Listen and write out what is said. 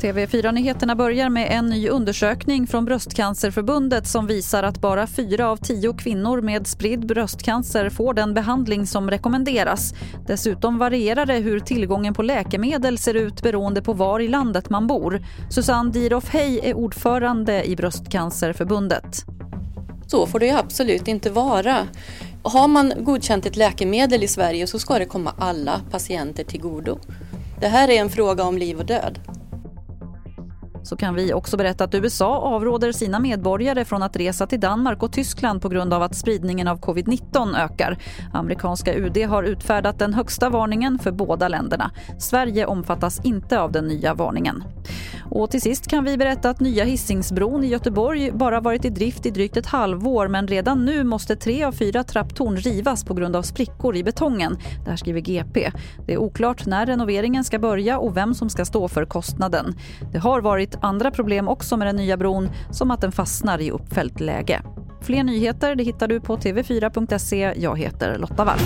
TV4-nyheterna börjar med en ny undersökning från Bröstcancerförbundet som visar att bara fyra av tio kvinnor med spridd bröstcancer får den behandling som rekommenderas. Dessutom varierar det hur tillgången på läkemedel ser ut beroende på var i landet man bor. Susanne Diroff Hej är ordförande i Bröstcancerförbundet. Så får det absolut inte vara. Har man godkänt ett läkemedel i Sverige så ska det komma alla patienter till godo. Det här är en fråga om liv och död så kan vi också berätta att USA avråder sina medborgare från att resa till Danmark och Tyskland på grund av att spridningen av covid-19 ökar. Amerikanska UD har utfärdat den högsta varningen för båda länderna. Sverige omfattas inte av den nya varningen. Och till sist kan vi berätta att nya Hisingsbron i Göteborg bara varit i drift i drygt ett halvår men redan nu måste tre av fyra trapptorn rivas på grund av sprickor i betongen. Det här skriver GP. Det är oklart när renoveringen ska börja och vem som ska stå för kostnaden. Det har varit andra problem också med den nya bron som att den fastnar i uppfällt läge. Fler nyheter det hittar du på tv4.se. Jag heter Lotta Wall.